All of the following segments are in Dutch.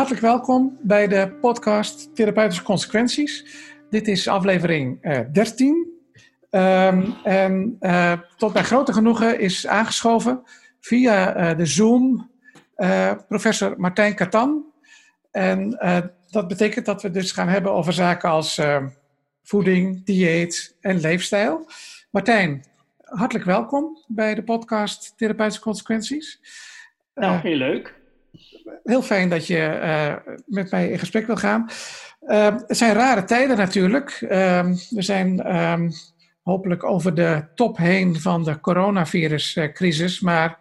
Hartelijk welkom bij de podcast Therapeutische Consequenties. Dit is aflevering uh, 13. Um, en uh, tot mijn grote genoegen is aangeschoven via uh, de Zoom professor Martijn Katan. En dat betekent dat we dus gaan hebben over zaken als voeding, dieet en leefstijl. Martijn, hartelijk welkom bij de podcast Therapeutische Consequenties. Nou, heel leuk. Heel fijn dat je uh, met mij in gesprek wil gaan. Uh, het zijn rare tijden natuurlijk. Uh, we zijn um, hopelijk over de top heen van de coronaviruscrisis, maar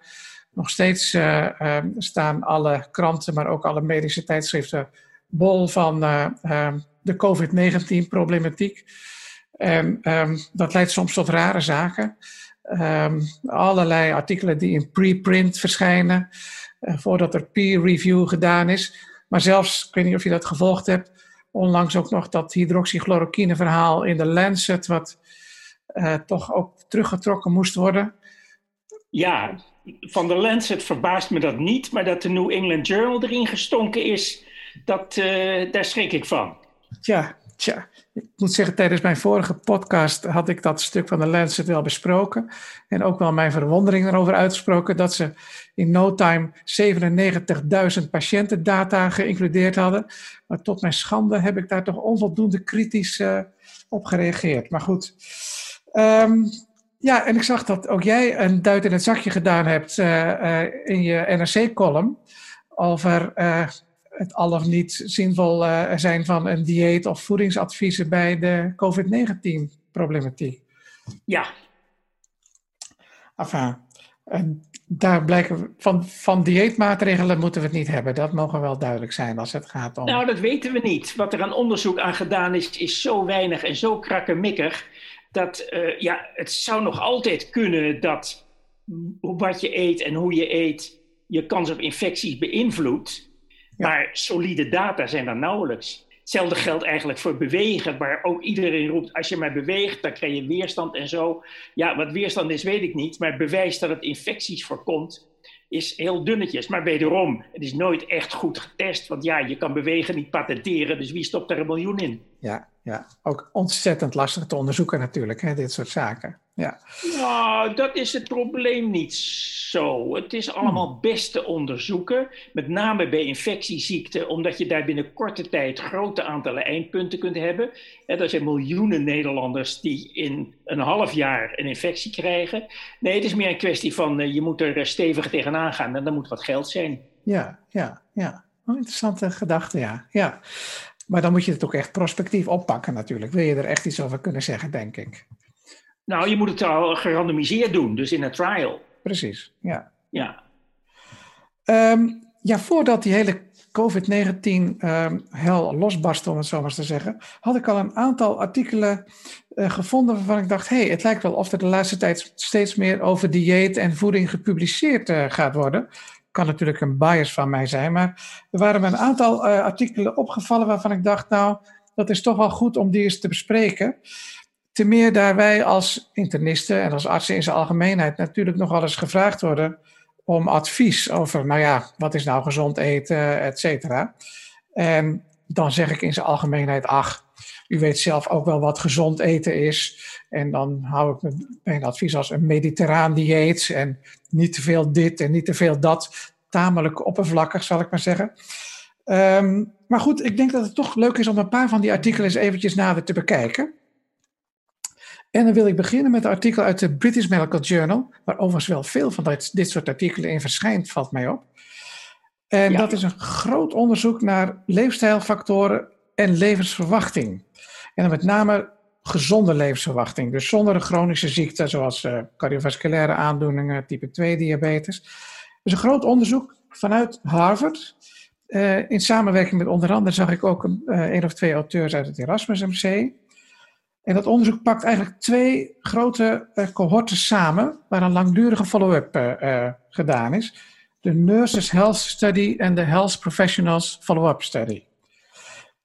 nog steeds ehm, staan alle kranten, maar ook alle medische tijdschriften bol van ehm, de COVID-19-problematiek. En dat leidt soms tot rare zaken. allerlei artikelen die in preprint verschijnen. Eh, voordat er peer review gedaan is. Maar zelfs, ik weet niet of je dat gevolgd hebt, onlangs ook nog dat hydroxychloroquine verhaal in de Lancet, wat uh, toch ook teruggetrokken moest worden. Ja, van de Lancet verbaast me dat niet, maar dat de New England Journal erin gestonken is, dat, uh, daar schrik ik van. Tja, tja, ik moet zeggen, tijdens mijn vorige podcast had ik dat stuk van de Lancet wel besproken. En ook wel mijn verwondering erover uitgesproken dat ze in no time 97.000 patiëntendata geïncludeerd hadden. Maar tot mijn schande heb ik daar toch onvoldoende kritisch uh, op gereageerd. Maar goed. Um, ja, en ik zag dat ook jij een duit in het zakje gedaan hebt uh, uh, in je NRC-column over het al of niet zinvol uh, zijn van een dieet of voedingsadviezen bij de COVID-19-problematiek. Ja. Enfin, en daar blijken van, van dieetmaatregelen moeten we het niet hebben. Dat mogen wel duidelijk zijn als het gaat om. Nou, dat weten we niet. Wat er aan onderzoek aan gedaan is, is zo weinig en zo krakkemikkig. Dat uh, ja, het zou nog altijd kunnen dat wat je eet en hoe je eet je kans op infecties beïnvloedt. Maar solide data zijn er nauwelijks. Hetzelfde geldt eigenlijk voor bewegen, waar ook iedereen roept: als je maar beweegt, dan krijg je weerstand en zo. Ja, wat weerstand is, weet ik niet. Maar bewijs dat het infecties voorkomt, is heel dunnetjes. Maar wederom, het is nooit echt goed getest. Want ja, je kan bewegen niet patenteren, dus wie stopt er een miljoen in? Ja, ja. ook ontzettend lastig te onderzoeken natuurlijk, hè, dit soort zaken. Ja. Nou, dat is het probleem niet zo. Het is allemaal hmm. best te onderzoeken, met name bij infectieziekten, omdat je daar binnen korte tijd grote aantallen eindpunten kunt hebben. En er zijn miljoenen Nederlanders die in een half jaar een infectie krijgen. Nee, het is meer een kwestie van uh, je moet er stevig tegenaan gaan en dan moet wat geld zijn. Ja, ja, ja. Oh, interessante gedachte, ja. ja. Maar dan moet je het ook echt prospectief oppakken natuurlijk. Wil je er echt iets over kunnen zeggen, denk ik. Nou, je moet het al gerandomiseerd doen, dus in een trial. Precies, ja. Ja. Um, ja, voordat die hele COVID-19-hel um, losbarstte, om het zo maar te zeggen, had ik al een aantal artikelen uh, gevonden waarvan ik dacht: hé, hey, het lijkt wel of er de laatste tijd steeds meer over dieet en voeding gepubliceerd uh, gaat worden. Kan natuurlijk een bias van mij zijn, maar er waren me een aantal uh, artikelen opgevallen waarvan ik dacht: nou, dat is toch wel goed om die eens te bespreken. Te meer daar wij als internisten en als artsen in zijn algemeenheid natuurlijk nogal eens gevraagd worden om advies over, nou ja, wat is nou gezond eten, et cetera. En dan zeg ik in zijn algemeenheid, ach, u weet zelf ook wel wat gezond eten is. En dan hou ik mijn advies als een mediterraan dieet en niet te veel dit en niet te veel dat. Tamelijk oppervlakkig, zal ik maar zeggen. Um, maar goed, ik denk dat het toch leuk is om een paar van die artikelen eens eventjes nader te bekijken. En dan wil ik beginnen met een artikel uit de British Medical Journal, waar overigens wel veel van dit, dit soort artikelen in verschijnt, valt mij op. En dat is een groot onderzoek naar leefstijlfactoren en levensverwachting. En met name gezonde levensverwachting, dus zonder een chronische ziekte zoals uh, cardiovasculaire aandoeningen, type 2 diabetes. Dus een groot onderzoek vanuit Harvard. Uh, in samenwerking met onder andere zag ik ook een, een of twee auteurs uit het Erasmus MC. En dat onderzoek pakt eigenlijk twee grote cohorten samen, waar een langdurige follow-up gedaan is. De Nurses Health Study en de Health Professionals Follow-up Study.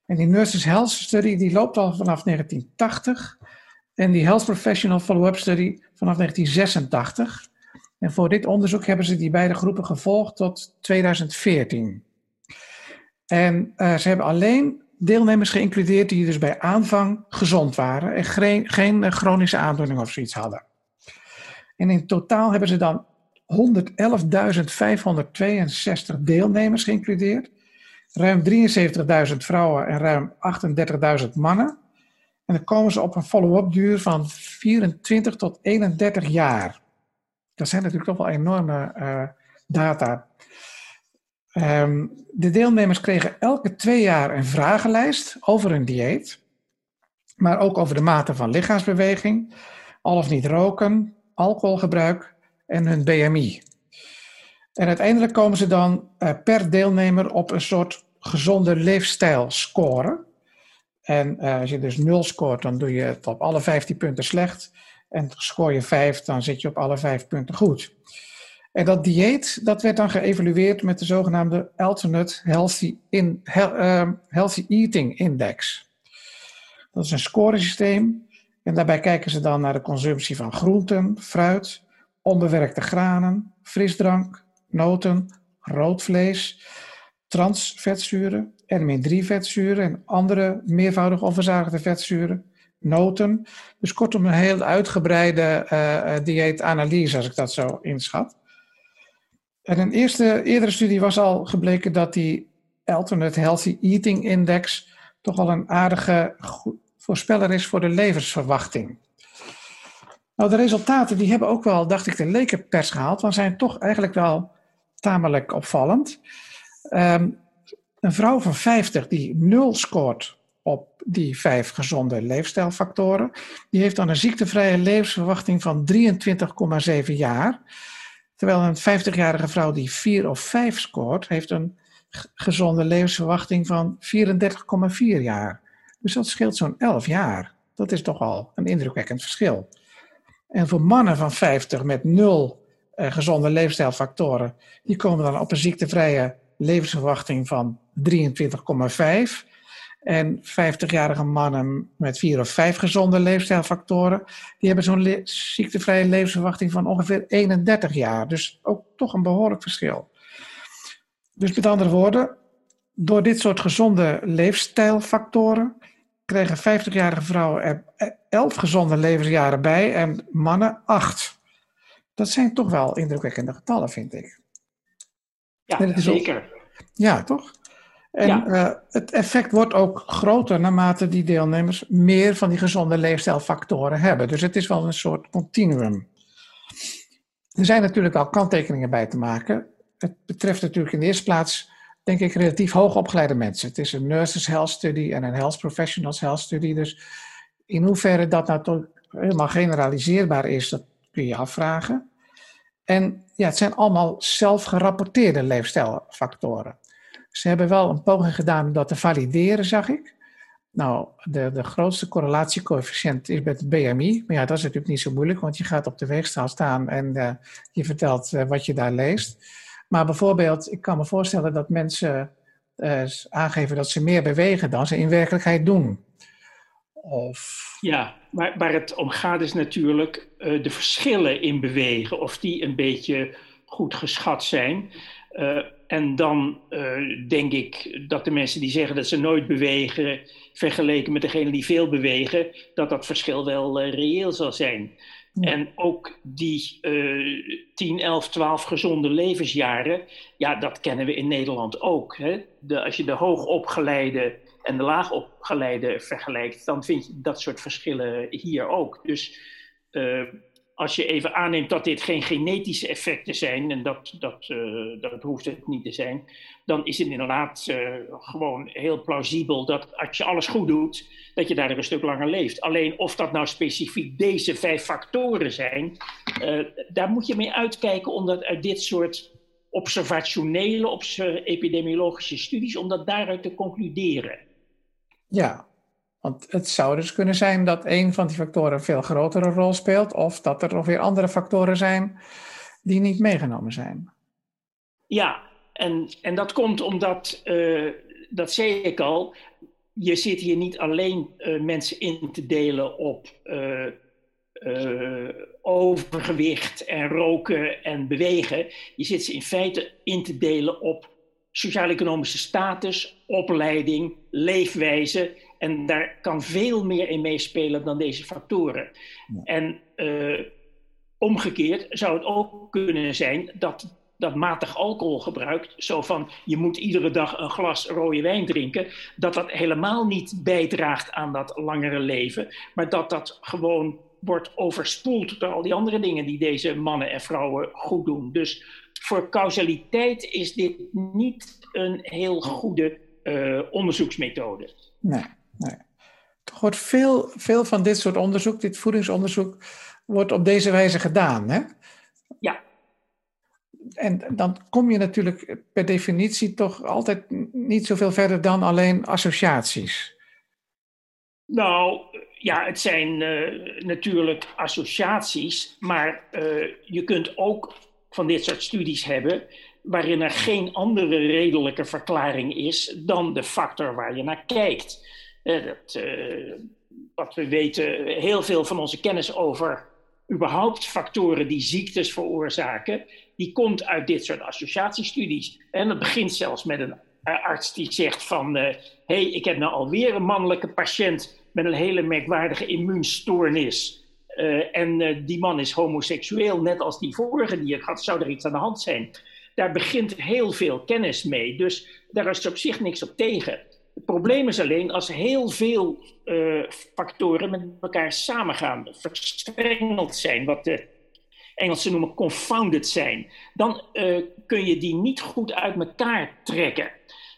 En die Nurses Health Study die loopt al vanaf 1980 en die Health Professional Follow-up Study vanaf 1986. En voor dit onderzoek hebben ze die beide groepen gevolgd tot 2014. En uh, ze hebben alleen deelnemers geïncludeerd die dus bij aanvang gezond waren en geen, geen chronische aandoening of zoiets hadden. En in totaal hebben ze dan 111.562 deelnemers geïncludeerd. Ruim 73.000 vrouwen en ruim 38.000 mannen. En dan komen ze op een follow-up duur van 24 tot 31 jaar. Dat zijn natuurlijk toch wel enorme uh, data. Um, de deelnemers kregen elke twee jaar een vragenlijst over hun dieet. Maar ook over de mate van lichaamsbeweging, al of niet roken, alcoholgebruik en hun BMI. En uiteindelijk komen ze dan uh, per deelnemer op een soort gezonde leefstijl scoren. En uh, als je dus 0 scoort, dan doe je het op alle 15 punten slecht. En scoor je 5, dan zit je op alle 5 punten goed. En dat dieet, dat werd dan geëvalueerd met de zogenaamde Alternate Healthy, in, uh, Healthy Eating Index. Dat is een scoresysteem. En daarbij kijken ze dan naar de consumptie van groenten, fruit, onbewerkte granen, frisdrank, noten, rood vlees, transvetzuren, min-3-vetzuren en andere meervoudig onverzadigde vetzuren, noten. Dus kortom een heel uitgebreide uh, dieetanalyse, als ik dat zo inschat. En een eerste, eerdere studie was al gebleken dat die Alternate Healthy Eating Index toch al een aardige voorspeller is voor de levensverwachting. Nou, de resultaten die hebben ook wel, dacht ik, de lekenpers gehaald, want zijn toch eigenlijk wel tamelijk opvallend. Um, een vrouw van 50 die nul scoort op die vijf gezonde leefstijlfactoren, die heeft dan een ziektevrije levensverwachting van 23,7 jaar. Terwijl een 50-jarige vrouw die 4 of 5 scoort, heeft een gezonde levensverwachting van 34,4 jaar. Dus dat scheelt zo'n 11 jaar. Dat is toch al een indrukwekkend verschil. En voor mannen van 50 met nul uh, gezonde leefstijlfactoren, die komen dan op een ziektevrije levensverwachting van 23,5. En 50-jarige mannen met vier of vijf gezonde leefstijlfactoren, die hebben zo'n ziektevrije levensverwachting van ongeveer 31 jaar. Dus ook toch een behoorlijk verschil. Dus met andere woorden, door dit soort gezonde leefstijlfactoren kregen 50-jarige vrouwen er 11 gezonde levensjaren bij en mannen 8. Dat zijn toch wel indrukwekkende getallen, vind ik. Ja, zeker. Ja, toch? En ja. Uh, het effect wordt ook groter naarmate die deelnemers meer van die gezonde leefstijlfactoren hebben. Dus het is wel een soort continuum. Er zijn natuurlijk al kanttekeningen bij te maken. Het betreft natuurlijk in de eerste plaats, denk ik, relatief hoogopgeleide mensen. Het is een nurses health study en een health professionals health study. Dus in hoeverre dat nou toch helemaal generaliseerbaar is, dat kun je afvragen. En ja, het zijn allemaal zelfgerapporteerde leefstijlfactoren. Ze hebben wel een poging gedaan om dat te valideren, zag ik. Nou, de, de grootste correlatiecoëfficiënt is met het BMI. Maar ja, dat is natuurlijk niet zo moeilijk, want je gaat op de weegschaal staan en uh, je vertelt uh, wat je daar leest. Maar bijvoorbeeld, ik kan me voorstellen dat mensen uh, aangeven dat ze meer bewegen dan ze in werkelijkheid doen. Of... Ja, maar waar het om gaat is natuurlijk de verschillen in bewegen, of die een beetje goed geschat zijn. Uh, en dan uh, denk ik dat de mensen die zeggen dat ze nooit bewegen, vergeleken met degene die veel bewegen, dat dat verschil wel reëel zal zijn. Ja. En ook die uh, 10, 11, 12 gezonde levensjaren, ja, dat kennen we in Nederland ook. Hè? De, als je de hoogopgeleide en de laagopgeleide vergelijkt, dan vind je dat soort verschillen hier ook. Dus als je even aanneemt dat dit geen genetische effecten zijn, en dat, dat, uh, dat hoeft het niet te zijn, dan is het inderdaad uh, gewoon heel plausibel dat als je alles goed doet, dat je daar een stuk langer leeft. Alleen of dat nou specifiek deze vijf factoren zijn, daar moet je mee uitkijken, omdat uit dit soort observationele, obs epidemiologische studies, om dat daaruit te concluderen. Ja, want het zou dus kunnen zijn dat een van die factoren een veel grotere rol speelt, of dat er nog weer andere factoren zijn die niet meegenomen zijn. Ja, en, en dat komt omdat, uh, dat zei ik al, je zit hier niet alleen uh, mensen in te delen op uh, overgewicht en roken en bewegen. Je zit ze in feite in te delen op sociaal-economische status, opleiding, leefwijze. En daar kan veel meer in meespelen dan deze factoren. En uh, omgekeerd zou het ook kunnen zijn dat dat matig alcoholgebruik, zo van je moet iedere dag een glas rode wijn drinken, dat dat helemaal niet bijdraagt aan dat langere leven, maar dat dat gewoon wordt overspoeld door al die andere dingen die deze mannen en vrouwen goed doen. Dus voor causaliteit is dit niet een heel goede uh, onderzoeksmethode. Nee, nee. Toch wordt veel, veel van dit soort onderzoek, dit voedingsonderzoek, wordt op deze wijze gedaan, hè? Ja. En dan kom je natuurlijk per definitie toch altijd niet zoveel verder dan alleen associaties. Nou, ja, het zijn uh, natuurlijk associaties, maar uh, je kunt ook van dit soort studies hebben waarin er geen andere redelijke verklaring is dan de factor waar je naar kijkt. Uh, dat, wat we weten, heel veel van onze kennis over überhaupt factoren die ziektes veroorzaken, die komt uit dit soort associatiestudies. En dat begint zelfs met een arts die zegt van, hé, hey, ik heb nou alweer een mannelijke patiënt met een hele merkwaardige immuunstoornis. Uh, en uh, die man is homoseksueel, net als die vorige die ik had, zou er iets aan de hand zijn. Daar begint heel veel kennis mee, dus daar is op zich niks op tegen. Het probleem is alleen als heel veel uh, factoren met elkaar samengaan, verstrengeld zijn, wat de Engelsen noemen confounded zijn, dan kun je die niet goed uit elkaar trekken.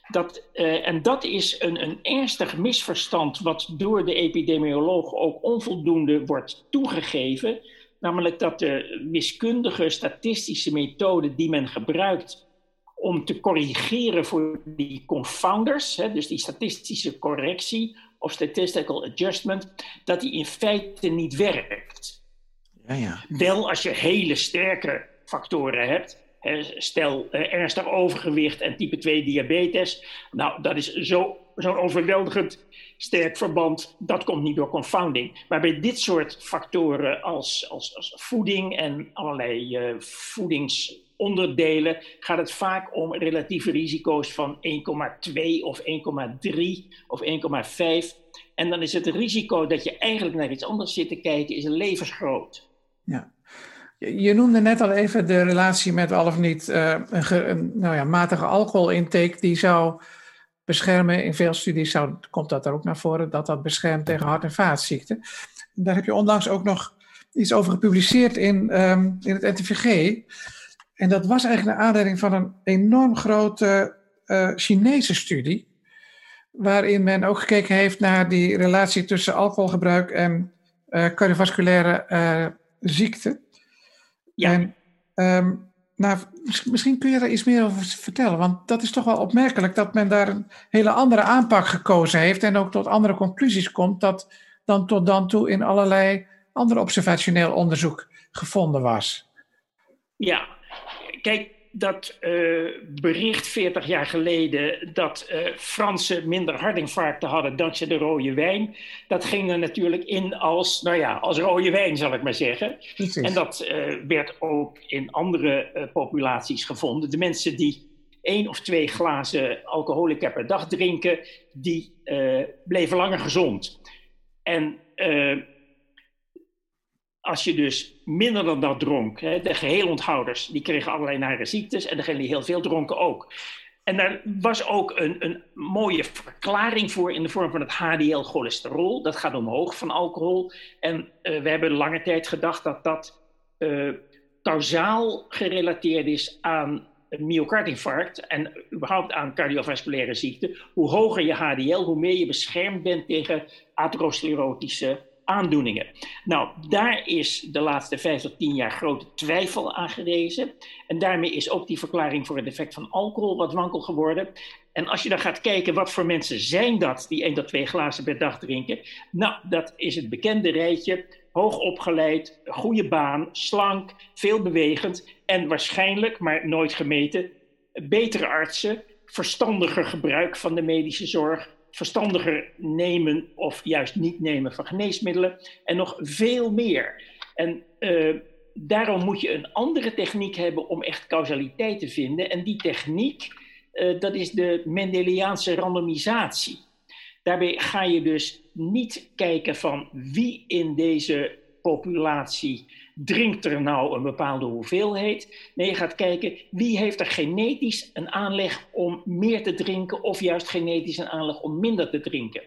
Dat, uh, en dat is een, een ernstig misverstand wat door de epidemioloog ook onvoldoende wordt toegegeven. Namelijk dat de wiskundige statistische methode die men gebruikt om te corrigeren voor die confounders, hè, dus die statistische correctie of statistical adjustment, dat die in feite niet werkt. Ja, ja. Wel als je hele sterke factoren hebt, Stel eh, ernstig overgewicht en type 2 diabetes. Nou, dat is zo'n zo overweldigend sterk verband. Dat komt niet door confounding. Maar bij dit soort factoren als, als, als voeding en allerlei uh, voedingsonderdelen gaat het vaak om relatieve risico's van 1,2 of 1,3 of 1,5. En dan is het risico dat je eigenlijk naar iets anders zit te kijken, is levensgroot. Ja. Je noemde net al even de relatie met al of niet uh, een, nou ja, matige alcoholintake. Die zou beschermen, in veel studies komt dat er ook naar voren, dat dat beschermt tegen hart- en vaatziekten. Daar heb je onlangs ook nog iets over gepubliceerd in, um, in het NTVG. En dat was eigenlijk naar aanleiding van een enorm grote uh, Chinese studie. Waarin men ook gekeken heeft naar die relatie tussen alcoholgebruik en uh, cardiovasculaire ziekten. Ja. En, um, nou, misschien kun je daar iets meer over vertellen, want dat is toch wel opmerkelijk dat men daar een hele andere aanpak gekozen heeft en ook tot andere conclusies komt dat dan tot dan toe in allerlei ander observationeel onderzoek gevonden was. Ja, kijk, dat uh, bericht 40 jaar geleden dat uh, Fransen minder hartinfarcten hadden dankzij de rode wijn, dat ging er natuurlijk in als, nou ja, als rode wijn zal ik maar zeggen. Precies. En dat uh, werd ook in andere populaties gevonden. De mensen die één of twee glazen alcoholica per dag drinken, die bleven langer gezond. En als je dus minder dan dat dronk, hè, de geheelonthouders, die kregen allerlei nare ziektes en degenen die heel veel dronken ook. En daar was ook een, een mooie verklaring voor in de vorm van het HDL-cholesterol. Dat gaat omhoog van alcohol. En uh, we hebben lange tijd gedacht dat dat uh, gerelateerd is aan myocardinfarct en überhaupt aan cardiovasculaire ziekten. Hoe hoger je HDL, hoe meer je beschermd bent tegen atherosclerotische aandoeningen. Nou, daar is de laatste vijf tot tien jaar grote twijfel aan gerezen. En daarmee is ook die verklaring voor het effect van alcohol wat wankel geworden. En als je dan gaat kijken wat voor mensen zijn dat die één tot twee glazen per dag drinken. Nou, dat is het bekende rijtje. Hoog opgeleid, goede baan, slank, veel bewegend en waarschijnlijk, maar nooit gemeten, betere artsen, verstandiger gebruik van de medische zorg, verstandiger nemen of juist niet nemen van geneesmiddelen en nog veel meer. En uh, daarom moet je een andere techniek hebben om echt causaliteit te vinden. En die techniek dat is de Mendeliaanse randomisatie. Daarbij ga je dus niet kijken van wie in deze populatie drinkt er nou een bepaalde hoeveelheid. Nee, je gaat kijken wie heeft er genetisch een aanleg om meer te drinken of juist genetisch een aanleg om minder te drinken.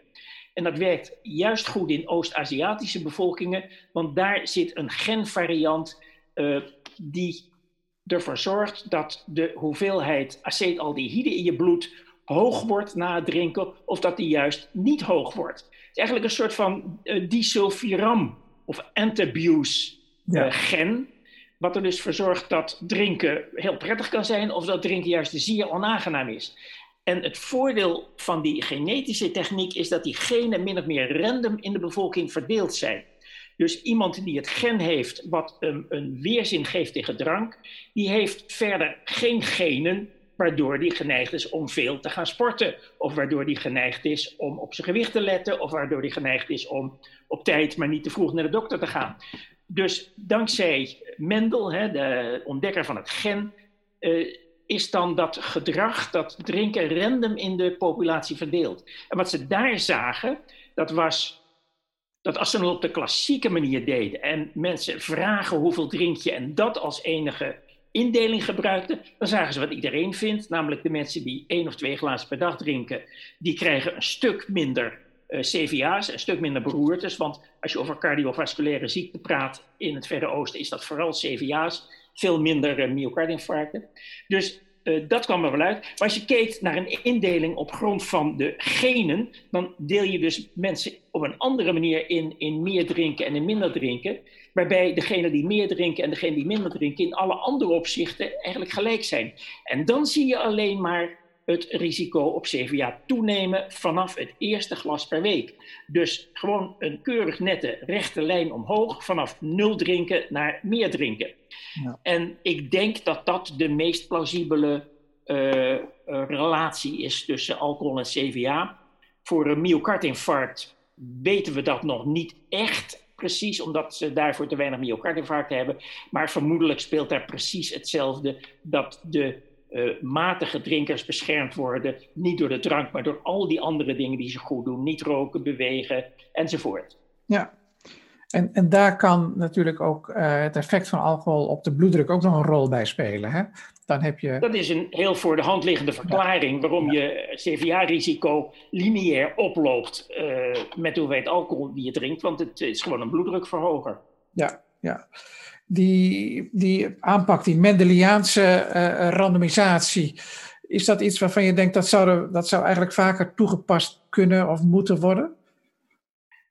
En dat werkt juist goed in Oost-Aziatische bevolkingen, want daar zit een genvariant uh, die ervoor zorgt dat de hoeveelheid acetaldehyde in je bloed hoog wordt na het drinken, of dat die juist niet hoog wordt. Het is eigenlijk een soort van uh, disulfiram of antabuse uh, gen, wat er dus voor zorgt dat drinken heel prettig kan zijn, of dat drinken juist zeer onaangenaam is. En het voordeel van die genetische techniek is dat die genen min of meer random in de bevolking verdeeld zijn. Dus iemand die het gen heeft wat een weerzin geeft tegen drank, die heeft verder geen genen waardoor die geneigd is om veel te gaan sporten. Of waardoor die geneigd is om op zijn gewicht te letten. Of waardoor die geneigd is om op tijd, maar niet te vroeg naar de dokter te gaan. Dus dankzij Mendel, hè, de ontdekker van het gen, uh, is dan dat gedrag, dat drinken, random in de populatie verdeeld. En wat ze daar zagen, dat was dat als ze het op de klassieke manier deden en mensen vragen hoeveel drink je en dat als enige indeling gebruikten, dan zagen ze wat iedereen vindt, namelijk de mensen die één of twee glazen per dag drinken, die krijgen een stuk minder CVA's, een stuk minder beroertes, want als je over cardiovasculaire ziekte praat in het Verre Oosten, is dat vooral CVA's veel minder uh, myocardinfarcten. Dus uh, dat kwam er wel uit. Maar als je keek naar een indeling op grond van de genen, dan deel je dus mensen op een andere manier in, in meer drinken en in minder drinken. Waarbij degene die meer drinken en degene die minder drinken in alle andere opzichten eigenlijk gelijk zijn. En dan zie je alleen maar het risico op CVA toenemen vanaf het eerste glas per week. Dus gewoon een keurig nette rechte lijn omhoog vanaf nul drinken naar meer drinken. Ja. En ik denk dat dat de meest plausibele uh, relatie is tussen alcohol en CVA. Voor een myocardinfarct weten we dat nog niet echt precies, omdat ze daarvoor te weinig myocardinfarct hebben. Maar vermoedelijk speelt daar precies hetzelfde dat de uh, matige drinkers beschermd worden. Niet door de drank, maar door al die andere dingen die ze goed doen. Niet roken, bewegen enzovoort. Ja, en, en daar kan natuurlijk ook uh, het effect van alcohol op de bloeddruk ook nog een rol bij spelen. Hè? Dan heb je... Dat is een heel voor de hand liggende verklaring waarom je CVA-risico lineair oploopt uh, met de hoeveelheid alcohol die je drinkt, want het is gewoon een bloeddrukverhoger. Ja, ja die, die aanpak, die Mendeliaanse uh, randomisatie, is dat iets waarvan je denkt dat zou, dat zou eigenlijk vaker toegepast kunnen of moeten worden?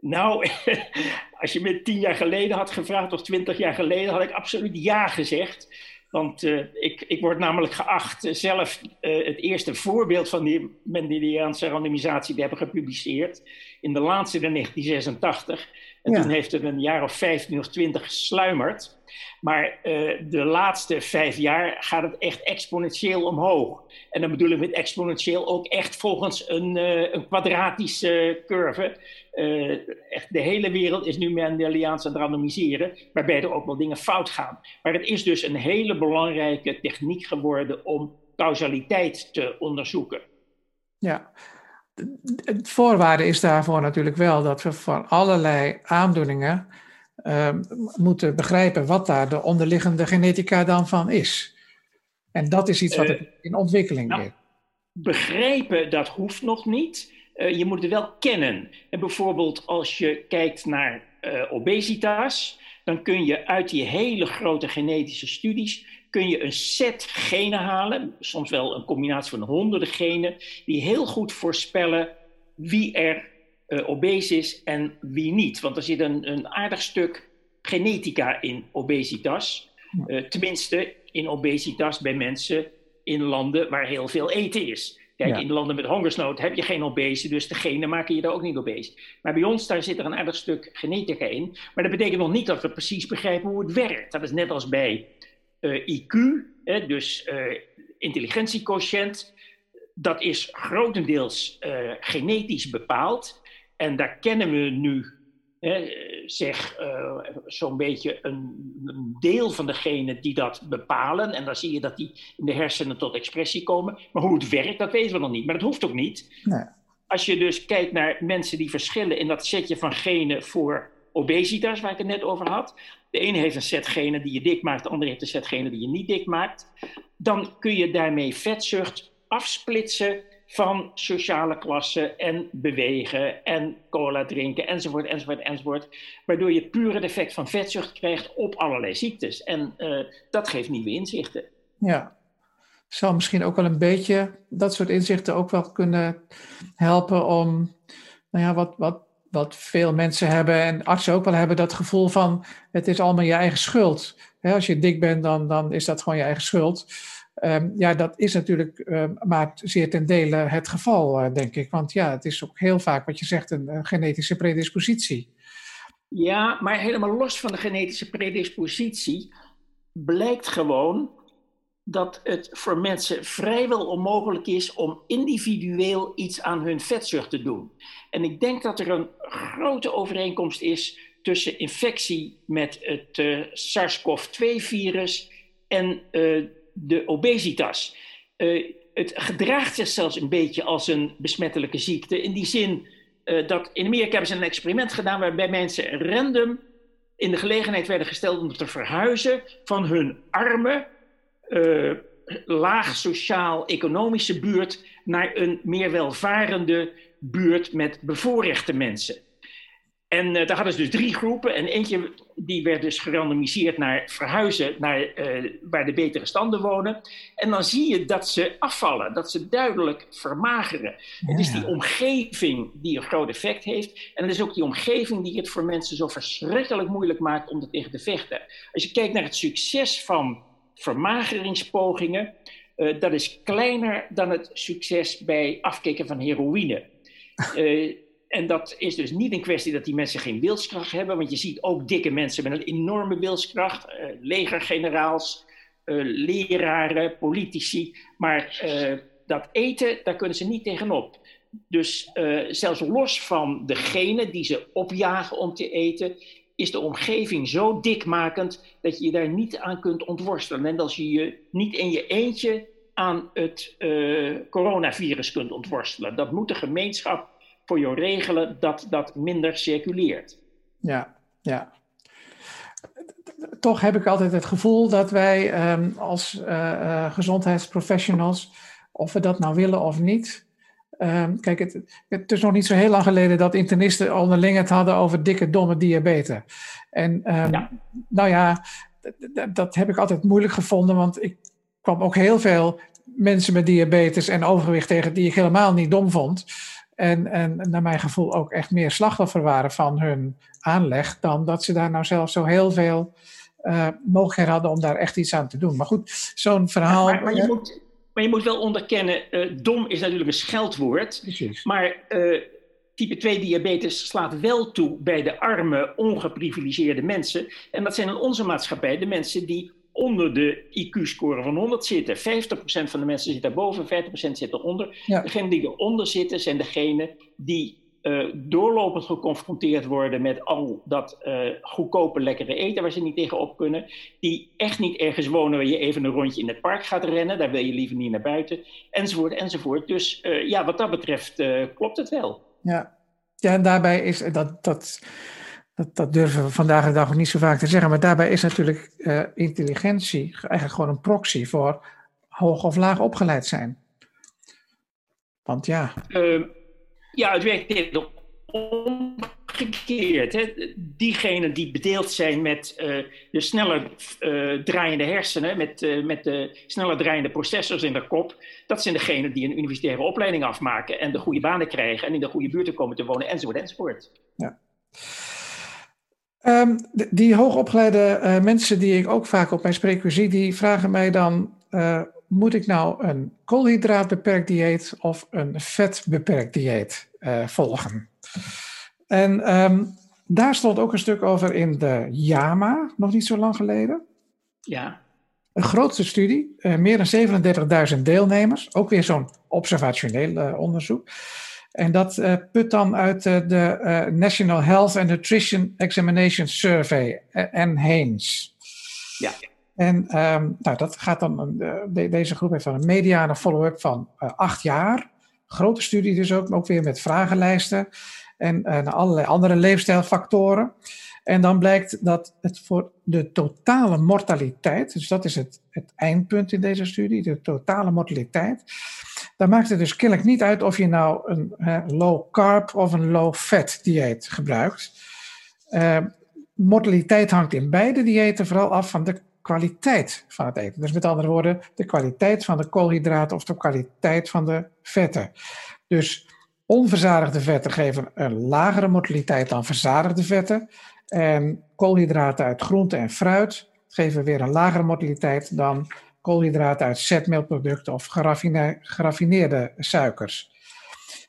Nou, als je me tien jaar geleden had gevraagd of twintig jaar geleden, had ik absoluut ja gezegd. Want uh, ik, ik word namelijk geacht uh, zelf uh, het eerste voorbeeld van die Mendeliaanse randomisatie te hebben gepubliceerd. In de laatste in 1986. En ja. toen heeft het een jaar of vijftien of twintig gesluimerd. Maar de laatste vijf jaar gaat het echt exponentieel omhoog. En dan bedoel ik met exponentieel ook echt volgens een, een kwadratische curve. Uh, echt de hele wereld is nu Mendeliaans aan het randomiseren, waarbij er ook wel dingen fout gaan. Maar het is dus een hele belangrijke techniek geworden om causaliteit te onderzoeken. Ja, het voorwaarde is daarvoor natuurlijk wel dat we van allerlei aandoeningen uh, moeten begrijpen wat daar de onderliggende genetica dan van is. En dat is iets wat uh, in ontwikkeling nou, is. Begrijpen, dat hoeft nog niet. Uh, je moet het wel kennen. En bijvoorbeeld als je kijkt naar uh, obesitas, dan kun je uit die hele grote genetische studies kun je een set genen halen, soms wel een combinatie van honderden genen, die heel goed voorspellen wie er uh, obese is en wie niet. Want er zit een, een aardig stuk genetica in obesitas. tenminste, in obesitas bij mensen in landen waar heel veel eten is. Kijk, ja. in landen met hongersnood heb je geen obese, dus degene maken je daar ook niet obese. Maar bij ons, daar zit er een aardig stuk genetica in. Maar dat betekent nog niet dat we precies begrijpen hoe het werkt. Dat is net als bij uh, IQ, hè, dus intelligentiequotient. Dat is grotendeels genetisch bepaald. En daar kennen we nu zeg uh, zo'n beetje een, een, deel van degenen die dat bepalen. En dan zie je dat die in de hersenen tot expressie komen. Maar hoe het werkt, dat weten we nog niet. Maar dat hoeft ook niet. Nee. Als je dus kijkt naar mensen die verschillen in dat setje van genen voor obesitas, waar ik het net over had. De ene heeft een set genen die je dik maakt, de andere heeft een set genen die je niet dik maakt. Dan kun je daarmee vetzucht afsplitsen van sociale klasse en bewegen en cola drinken enzovoort, enzovoort, enzovoort. Waardoor je puur het effect van vetzucht krijgt op allerlei ziektes. En uh, dat geeft nieuwe inzichten. Ja, zou misschien ook wel een beetje dat soort inzichten ook wel kunnen helpen om, nou ja, wat, wat, wat veel mensen hebben en artsen ook wel hebben, dat gevoel van het is allemaal je eigen schuld. als je dik bent, dan, dan is dat gewoon je eigen schuld. Um, ja, dat is natuurlijk um, maar zeer ten dele het geval, uh, denk ik. Want ja, het is ook heel vaak wat je zegt, een, genetische predispositie. Ja, maar helemaal los van de genetische predispositie blijkt gewoon dat het voor mensen vrijwel onmogelijk is om individueel iets aan hun vetzucht te doen. En ik denk dat er een grote overeenkomst is tussen infectie met het uh, SARS-CoV-2-virus en uh, de obesitas. Uh, het gedraagt zich zelfs een beetje als een besmettelijke ziekte. In die zin uh, dat in Amerika hebben ze een experiment gedaan waarbij mensen random in de gelegenheid werden gesteld om te verhuizen van hun arme, uh, laag sociaal-economische buurt naar een meer welvarende buurt met bevoorrechte mensen. En uh, daar hadden ze dus drie groepen. En eentje die werd dus gerandomiseerd naar verhuizen naar uh, waar de betere standen wonen. En dan zie je dat ze afvallen, dat ze duidelijk vermageren. Ja. Het is die omgeving die een groot effect heeft. En het is ook die omgeving die het voor mensen zo verschrikkelijk moeilijk maakt om er tegen te vechten. Als je kijkt naar het succes van vermageringspogingen, uh, dat is kleiner dan het succes bij afkicken van heroïne. En dat is dus niet een kwestie dat die mensen geen wilskracht hebben, want je ziet ook dikke mensen met een enorme wilskracht, uh, legergeneraals, uh, leraren, politici. Maar uh, dat eten, daar kunnen ze niet tegenop. Dus zelfs los van degene die ze opjagen om te eten, is de omgeving zo dikmakend dat je je daar niet aan kunt ontworstelen. En als je je niet in je eentje aan het coronavirus kunt ontworstelen. Dat moet de gemeenschap voor jou regelen dat dat minder circuleert. Ja, ja. Toch heb ik altijd het gevoel dat wij um, als uh, gezondheidsprofessionals, of we dat nou willen of niet. Um, kijk, het, het, is nog niet zo heel lang geleden dat internisten onderling het hadden over dikke, domme diabetes. En ja. nou ja, dat heb ik altijd moeilijk gevonden, want ik kwam ook heel veel mensen met diabetes en overgewicht tegen die ik helemaal niet dom vond. En, en naar mijn gevoel ook echt meer slachtoffer waren van hun aanleg, dan dat ze daar nou zelf zo heel veel uh, mogelijkheden hadden om daar echt iets aan te doen. Maar goed, zo'n verhaal. Maar, maar, je moet, maar, je moet, wel onderkennen, uh, dom is natuurlijk een scheldwoord. Precies. Maar uh, type 2 diabetes slaat wel toe bij de arme, ongeprivilegeerde mensen. En dat zijn in onze maatschappij de mensen die onder de IQ-score van 100 zitten. 50% van de mensen zit daarboven, 50% zit eronder. Ja. Degenen die eronder zitten zijn degenen die uh, doorlopend geconfronteerd worden met al dat uh, goedkope, lekkere eten waar ze niet tegenop kunnen. Die echt niet ergens wonen waar je even een rondje in het park gaat rennen. Daar wil je liever niet naar buiten. Enzovoort, enzovoort. Dus uh, ja, wat dat betreft klopt het wel. Ja. ja, en daarbij is dat. dat dat, dat, durven we vandaag de dag ook niet zo vaak te zeggen. Maar daarbij is natuurlijk uh, intelligentie eigenlijk gewoon een proxy voor hoog of laag opgeleid zijn. Want ja. Uh, ja, het werkt omgekeerd. Hè? Diegenen die bedeeld zijn met uh, de sneller draaiende hersenen, met, met de sneller draaiende processors in de kop, dat zijn degenen die een universitaire opleiding afmaken en de goede banen krijgen en in de goede buurten komen te wonen, enzovoort, enzovoort. Ja. Um, die hoogopgeleide uh, mensen die ik ook vaak op mijn spreekuur zie, die vragen mij dan: uh, moet ik nou een koolhydraatbeperkt dieet of een vetbeperkt dieet uh, volgen? En um, daar stond ook een stuk over in de JAMA, nog niet zo lang geleden. Ja. Een grootste studie, meer dan 37.000 deelnemers, ook weer zo'n observationeel onderzoek. En dat uh, put dan uit uh, de uh, National Health and Nutrition Examination Survey, NHANES. Ja. En um, nou, dat gaat dan, de, deze groep heeft dan een mediane follow-up van acht jaar. Grote studie dus ook, ook weer met vragenlijsten en allerlei andere leefstijlfactoren. En dan blijkt dat het voor de totale mortaliteit, dus dat is het, het eindpunt in deze studie, de totale mortaliteit, dan maakt het dus kennelijk niet uit of je nou een low carb of een low fat dieet gebruikt. Uh, mortaliteit hangt in beide diëten vooral af van de kwaliteit van het eten. Dus met andere woorden, de kwaliteit van de koolhydraten of de kwaliteit van de vetten. Dus onverzadigde vetten geven een lagere mortaliteit dan verzadigde vetten. En koolhydraten uit groente en fruit geven weer een lagere mortaliteit dan koolhydraten uit zetmeelproducten of geraffineerde suikers.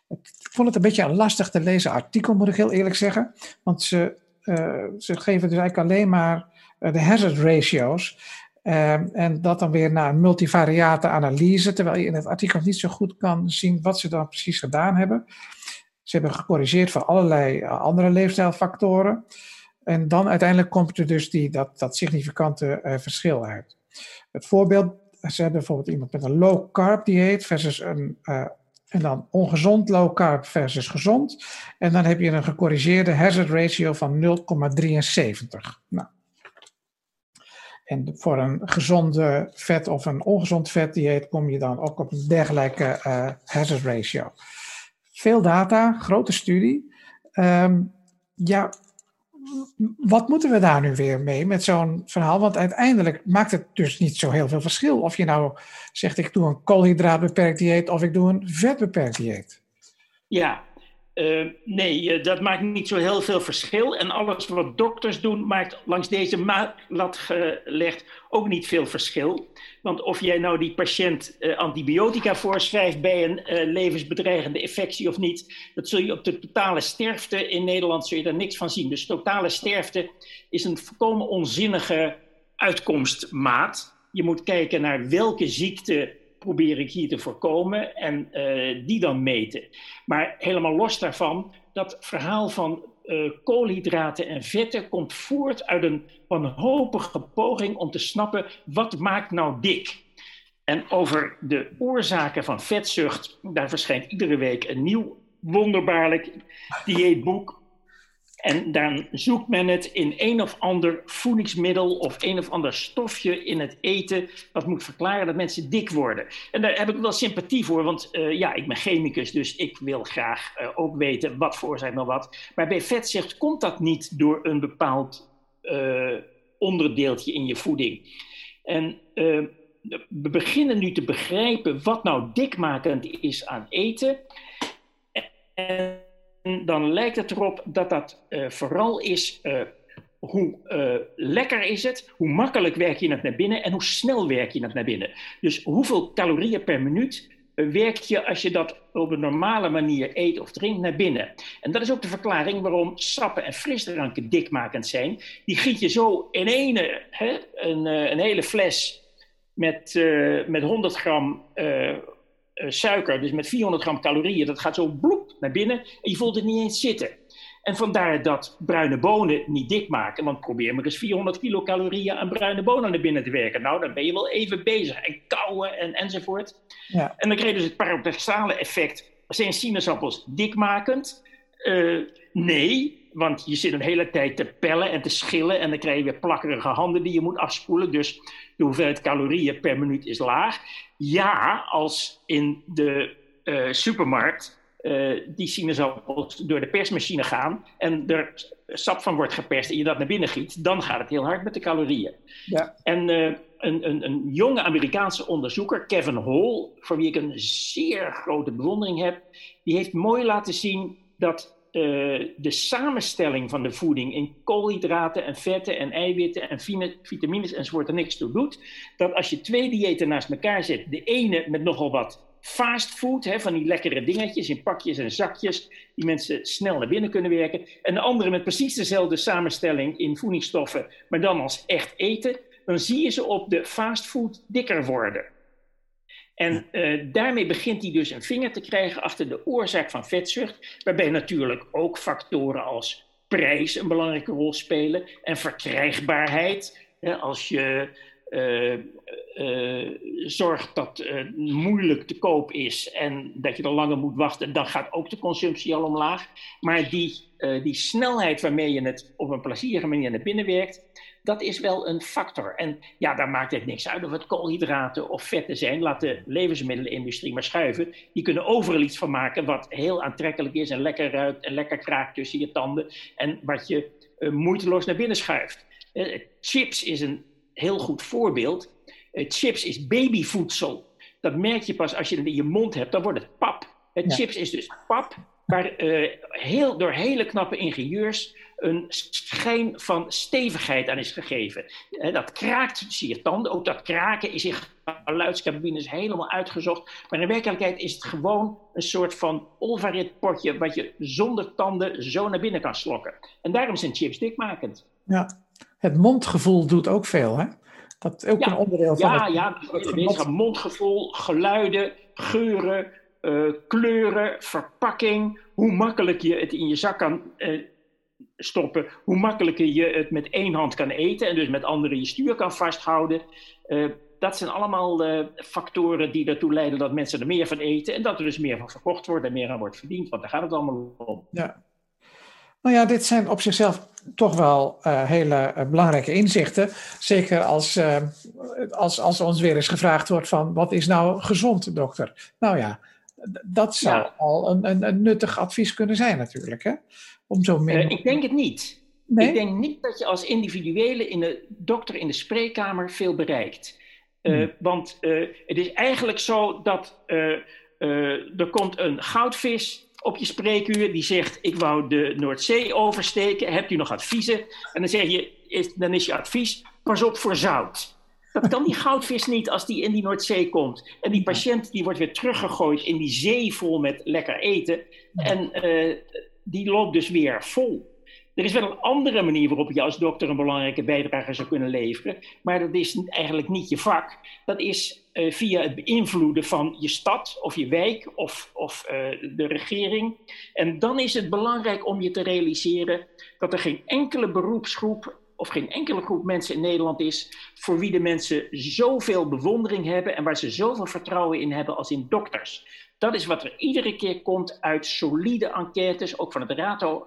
Ik vond het een beetje een lastig te lezen artikel, moet ik heel eerlijk zeggen. Want ze, uh, ze geven dus eigenlijk alleen maar uh, de hazard ratios. Uh, en dat dan weer naar een multivariate analyse, terwijl je in het artikel niet zo goed kan zien wat ze dan precies gedaan hebben. Ze hebben gecorrigeerd voor allerlei andere leefstijlfactoren. En dan uiteindelijk komt er dus die, dat, dat significante verschil uit. Het voorbeeld, ze hebben bijvoorbeeld iemand met een low carb dieet versus een, uh, en dan ongezond low carb versus gezond. En dan heb je een gecorrigeerde hazard ratio van 0,73. Nou. En voor een gezonde vet of een ongezond vet dieet kom je dan ook op een dergelijke uh, hazard ratio. Veel data, grote studie. Um, ja, wat moeten we daar nu weer mee met zo'n verhaal? Want uiteindelijk maakt het dus niet zo heel veel verschil of je nou zegt ik doe een koolhydraatbeperkt dieet of ik doe een vetbeperkt dieet. Ja, uh, nee, dat maakt niet zo heel veel verschil. En alles wat dokters doen, maakt langs deze lat gelegd ook niet veel verschil. Want of jij nou die patiënt uh, antibiotica voorschrijft bij een levensbedreigende infectie of niet, dat zul je op de totale sterfte in Nederland zul je daar niks van zien. Dus totale sterfte is een volkomen onzinnige uitkomstmaat. Je moet kijken naar welke ziekte probeer ik hier te voorkomen en uh, die dan meten. Maar helemaal los daarvan, dat verhaal van uh, koolhydraten en vetten komt voort uit een wanhopige poging om te snappen wat maakt nou dik. En over de oorzaken van vetzucht, daar verschijnt iedere week een nieuw wonderbaarlijk dieetboek en dan zoekt men het in een of ander voedingsmiddel of een of ander stofje in het eten, wat moet verklaren dat mensen dik worden. En daar heb ik wel sympathie voor, want uh, ja, ik ben chemicus, dus ik wil graag uh, ook weten wat veroorzaakt nou wat. Maar bij vetzucht komt dat niet door een bepaald uh, onderdeeltje in je voeding. En we beginnen nu te begrijpen wat nou dikmakend is aan eten. En dan lijkt het erop dat dat uh, vooral is uh, hoe uh, lekker is het, hoe makkelijk werk je het naar binnen en hoe snel werk je het naar binnen. Dus hoeveel calorieën per minuut werk je als je dat op een normale manier eet of drinkt naar binnen. En dat is ook de verklaring waarom sappen en frisdranken dikmakend zijn. Die giet je zo in ene, hè, een, een hele fles met, met 100 gram suiker, dus met 400 gram calorieën, dat gaat zo bloep naar binnen en je voelt het niet eens zitten. En vandaar dat bruine bonen niet dik maken. Want probeer maar eens 400 kilocalorieën aan bruine bonen naar binnen te werken. Nou, dan ben je wel even bezig. En kauwen en, enzovoort. Ja. En dan krijg je dus het paradoxale effect. Zijn sinaasappels dikmakend? Uh, nee, want je zit een hele tijd te pellen en te schillen. En dan krijg je weer plakkerige handen die je moet afspoelen. Dus de hoeveelheid calorieën per minuut is laag. Ja, als in de uh, supermarkt uh, die sinaasappels door de persmachine gaan en er sap van wordt geperst en je dat naar binnen giet, dan gaat het heel hard met de calorieën. Ja. En uh, een, een, een jonge Amerikaanse onderzoeker, Kevin Hall, voor wie ik een zeer grote bewondering heb, die heeft mooi laten zien dat uh, de samenstelling van de voeding in koolhydraten en vetten en eiwitten en vitamines enzovoort er niks toe doet. Dat als je twee diëten naast elkaar zet, de ene met nogal wat fastfood, hè, van die lekkere dingetjes in pakjes en zakjes, die mensen snel naar binnen kunnen werken. En de andere met precies dezelfde samenstelling in voedingsstoffen, maar dan als echt eten. Dan zie je ze op de fastfood dikker worden. En daarmee begint hij dus een vinger te krijgen achter de oorzaak van vetzucht, waarbij natuurlijk ook factoren als prijs een belangrijke rol spelen en verkrijgbaarheid. Als je uh, uh, zorgt dat het moeilijk te koop is en dat je er langer moet wachten, dan gaat ook de consumptie al omlaag. Maar die, die snelheid waarmee je het op een plezierige manier naar binnen werkt, dat is wel een factor. En ja, daar maakt het niks uit of het koolhydraten of vetten zijn. Laat de levensmiddelenindustrie maar schuiven. Die kunnen overal iets van maken wat heel aantrekkelijk is en lekker ruikt en lekker kraakt tussen je tanden. En wat je moeiteloos naar binnen schuift. chips is een heel goed voorbeeld. Uh, chips is babyvoedsel. Dat merk je pas als je het in je mond hebt, dan wordt het pap. Het Chips is dus pap, waar heel, door hele knappe ingenieurs een schijn van stevigheid aan is gegeven. Dat kraakt zie je tanden, ook dat kraken is in geluidscabines helemaal uitgezocht. Maar in werkelijkheid is het gewoon een soort van olvarit potje wat je zonder tanden zo naar binnen kan slokken. En daarom zijn chips dikmakend. Ja, het mondgevoel doet ook veel, hè? Dat is ook een onderdeel van ja, het, Ja, het mondgevoel, geluiden, geuren, uh, kleuren, verpakking. Hoe makkelijk je het in je zak kan uh, stoppen. Hoe makkelijker je het met één hand kan eten en dus met andere je stuur kan vasthouden. Uh, dat zijn allemaal factoren die ertoe leiden dat mensen er meer van eten. En dat er dus meer van verkocht wordt en meer aan wordt verdiend. Want daar gaat het allemaal om. Ja, nou ja, dit zijn op zichzelf toch wel uh, hele belangrijke inzichten. Zeker als, als, als ons weer eens gevraagd wordt van wat is nou gezond, dokter? Nou ja, dat zou ja. al een, een, een, nuttig advies kunnen zijn natuurlijk. Hè? Om zo min... ik denk het niet. Nee? Ik denk niet dat je als individuele in de, dokter in de spreekkamer veel bereikt. Hmm. Want het is eigenlijk zo dat er komt een goudvis op je spreekuur die zegt: Ik wou de Noordzee oversteken. Hebt u nog adviezen? En dan zeg je: is, Dan is je advies: pas op voor zout. Dat kan die goudvis niet als die in die Noordzee komt. En die patiënt die wordt weer teruggegooid in die zee vol met lekker eten. En uh, die loopt dus weer vol. Er is wel een andere manier waarop je als dokter een belangrijke bijdrage zou kunnen leveren, maar dat is eigenlijk niet je vak. Dat is uh, via het beïnvloeden van je stad of je wijk of, of uh, de regering. En dan is het belangrijk om je te realiseren dat er geen enkele beroepsgroep of geen enkele groep mensen in Nederland is voor wie de mensen zoveel bewondering hebben en waar ze zoveel vertrouwen in hebben als in dokters. Dat is wat er iedere keer komt uit solide enquêtes, ook van het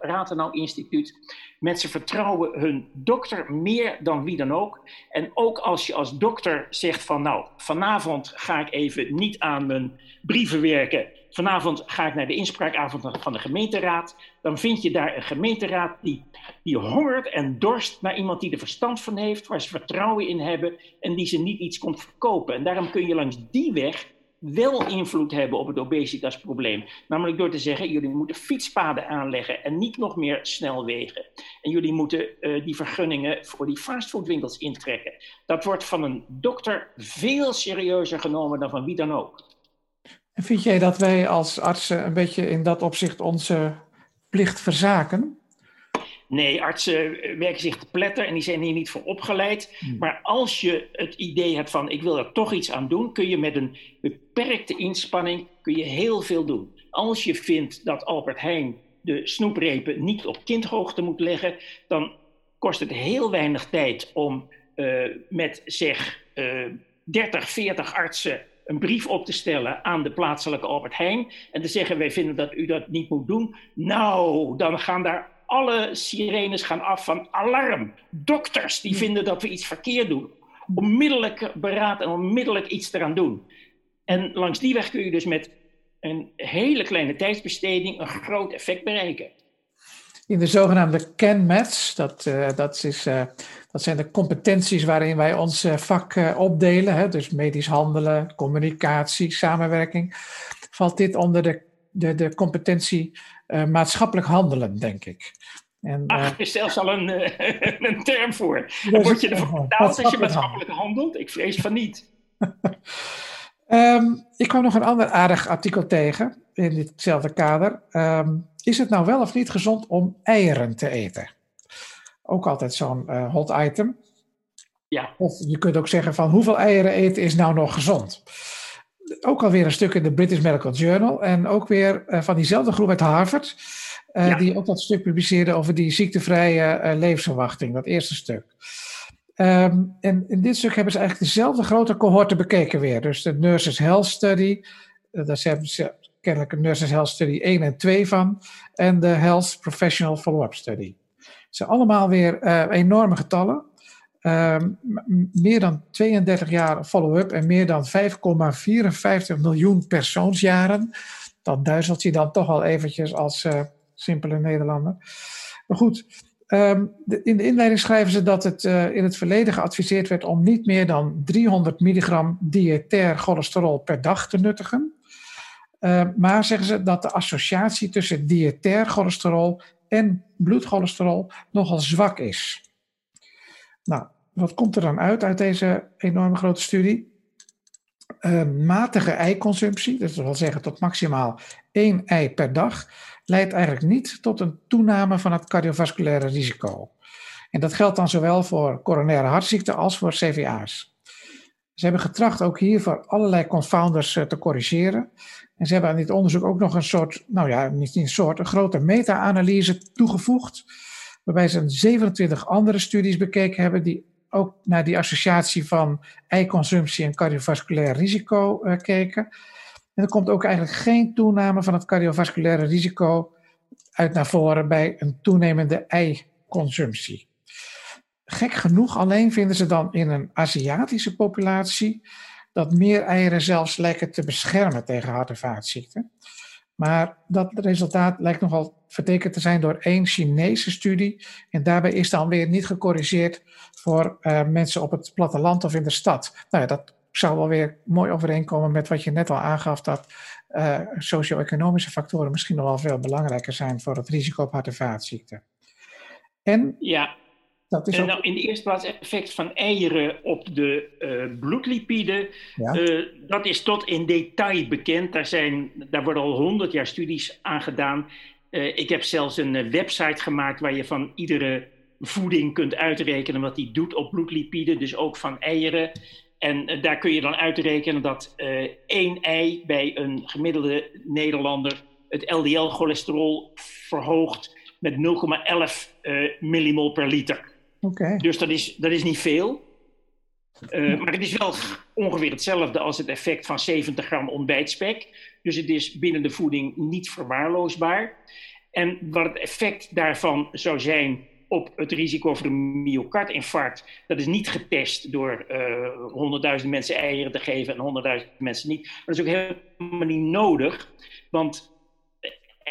Ratenau Instituut. Mensen vertrouwen hun dokter meer dan wie dan ook. En ook als je als dokter zegt van nou, vanavond ga ik even niet aan mijn brieven werken. Vanavond ga ik naar de inspraakavond van de gemeenteraad. Dan vind je daar een gemeenteraad die, die hongert en dorst naar iemand die er verstand van heeft, waar ze vertrouwen in hebben en die ze niet iets komt verkopen. En daarom kun je langs die weg wel invloed hebben op het obesitasprobleem. Namelijk door te zeggen, jullie moeten fietspaden aanleggen en niet nog meer snelwegen. En jullie moeten uh, die vergunningen voor die fastfoodwinkels intrekken. Dat wordt van een dokter veel serieuzer genomen dan van wie dan ook. En vind jij dat wij als artsen een beetje in dat opzicht onze plicht verzaken? Nee, artsen werken zich te pletter en die zijn hier niet voor opgeleid. Hmm. Maar als je het idee hebt van ik wil er toch iets aan doen, kun je met een beperkte inspanning kun je heel veel doen. Als je vindt dat Albert Heijn de snoeprepen niet op kindhoogte moet leggen, dan kost het heel weinig tijd om uh, met zeg uh, 30, 40 artsen een brief op te stellen aan de plaatselijke Albert Heijn en te zeggen wij vinden dat u dat niet moet doen. Nou, dan gaan daar alle sirenes gaan af van alarm. Dokters die vinden dat we iets verkeerd doen. Onmiddellijk beraad en onmiddellijk iets eraan doen. En langs die weg kun je dus met een hele kleine tijdsbesteding een groot effect bereiken. In de zogenaamde CAN-METS, dat, uh, dat, is, uh, dat zijn de competenties waarin wij ons uh, vak opdelen, hè, dus medisch handelen, communicatie, samenwerking, valt dit onder de, de, de competentie maatschappelijk handelen, denk ik. En, Ach, er is zelfs al een, een term voor. Word je ervoor betaald als je maatschappelijk handelt? Ik vrees van niet. um, ik kwam nog een ander aardig artikel tegen in ditzelfde kader. Um, is het nou wel of niet gezond om eieren te eten? Ook altijd zo'n uh, hot item. Ja. Of je kunt ook zeggen van hoeveel eieren eten is nou nog gezond? Ook alweer een stuk in de British Medical Journal. En ook weer van diezelfde groep uit Harvard. Die ook dat stuk publiceerde over die ziektevrije levensverwachting. Dat eerste stuk. Ehm, en in dit stuk hebben ze eigenlijk dezelfde grote cohorten bekeken weer. Dus de Nurses Health Study, daar hebben ze kennelijk een Nurses Health Study 1 en 2 van. En de Health Professional Follow-up Study. Het zijn allemaal weer uh, enorme getallen. Ehm, meer dan 32 jaar follow-up en meer dan 5,54 miljoen persoonsjaren. Dat duizelt je dan toch al eventjes als uh, simpele Nederlander. Maar goed, Ehm, in de inleiding schrijven ze dat het uh, in het verleden geadviseerd werd om niet meer dan 300 milligram diëtair cholesterol per dag te nuttigen. Uh, maar zeggen ze dat de associatie tussen diëtair cholesterol en bloedcholesterol nogal zwak is. Nou, wat komt er dan uit uit deze enorme grote studie? Uh, matige eiconsumptie, dat wil zeggen tot maximaal één ei per dag, leidt eigenlijk niet tot een toename van het cardiovasculaire risico. En dat geldt dan zowel voor coronaire hartziekten als voor CVA's. Ze hebben getracht ook hiervoor allerlei confounders eh, te corrigeren. En ze hebben aan dit onderzoek ook nog een soort, nou ja, niet een soort, een grote meta-analyse toegevoegd. Waarbij ze 27 andere studies bekeken hebben die ook naar die associatie van eiconsumptie en cardiovasculair risico uh, keken. En er komt ook eigenlijk geen toename van het cardiovasculaire risico uit naar voren bij een toenemende eiconsumptie. Gek genoeg alleen vinden ze dan in een Aziatische populatie dat meer eieren zelfs lijken te beschermen tegen hart- en vaatziekten. Maar dat resultaat lijkt nogal vertekend te zijn door één Chinese studie. En daarbij is dan weer niet gecorrigeerd voor uh, mensen op het platteland of in de stad. Nou ja, dat zou wel weer mooi overeenkomen met wat je net al aangaf, dat uh, socio-economische factoren misschien nog wel veel belangrijker zijn voor het risico op hart- en vaatziekten. En ja. Dat is ook... nou, in de eerste plaats effect van eieren op de uh, bloedlipiden. Ja. Uh, dat is tot in detail bekend. Daar, zijn, daar worden al honderd jaar studies aan gedaan. Uh, ik heb zelfs een website gemaakt waar je van iedere voeding kunt uitrekenen wat die doet op bloedlipiden. Dus ook van eieren. En eh, daar kun je dan uitrekenen dat één ei bij een gemiddelde Nederlander het LDL-cholesterol verhoogt met 0,11 uh, millimol per liter. Dus dat is, dat is niet veel. Uh, maar het is wel ongeveer hetzelfde als het effect van 70 gram ontbijtspek. Dus het is binnen de voeding niet verwaarloosbaar. En wat het effect daarvan zou zijn op het risico voor een myocardinfarct. Dat is niet getest door uh, 100.000 mensen eieren te geven en 100.000 mensen niet. Maar dat is ook helemaal niet nodig, want